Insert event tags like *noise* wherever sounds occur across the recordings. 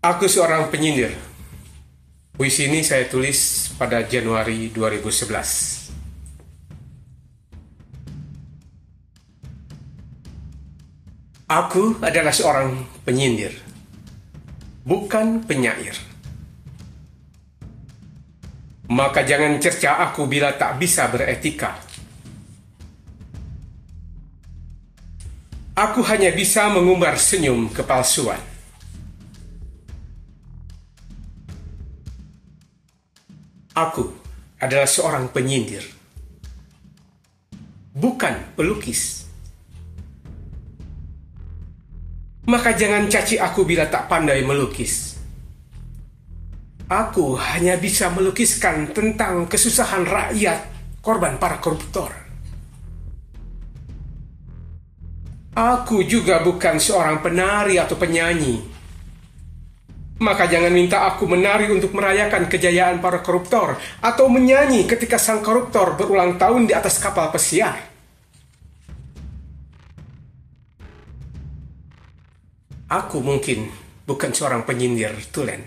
Aku seorang penyindir. Puisi ini saya tulis pada Januari 2011. Aku adalah seorang penyindir, bukan penyair. Maka jangan cerca aku bila tak bisa beretika. Aku hanya bisa mengumbar senyum kepalsuan. Aku adalah seorang penyindir, bukan pelukis. Maka jangan caci aku bila tak pandai melukis. Aku hanya bisa melukiskan tentang kesusahan rakyat korban para koruptor. Aku juga bukan seorang penari atau penyanyi. Maka jangan minta aku menari untuk merayakan kejayaan para koruptor atau menyanyi ketika sang koruptor berulang tahun di atas kapal pesiar. Aku mungkin bukan seorang penyindir tulen.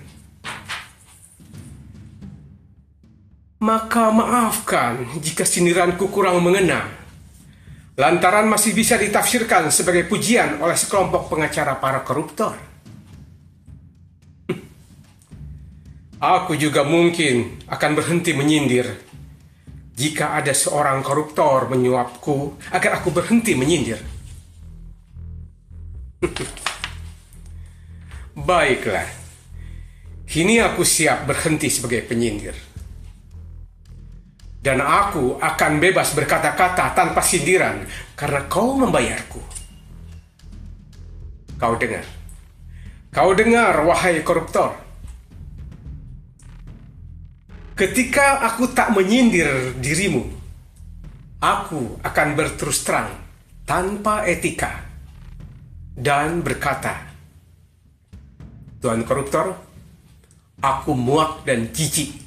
Maka maafkan jika sindiranku kurang mengena. Lantaran masih bisa ditafsirkan sebagai pujian oleh sekelompok pengacara para koruptor. Aku juga mungkin akan berhenti menyindir jika ada seorang koruptor menyuapku agar aku berhenti menyindir. *laughs* Baiklah, kini aku siap berhenti sebagai penyindir. Dan aku akan bebas berkata-kata tanpa sindiran karena kau membayarku. Kau dengar? Kau dengar, wahai koruptor? Ketika aku tak menyindir dirimu, aku akan berterus terang tanpa etika dan berkata, Tuan koruptor, aku muak dan jijik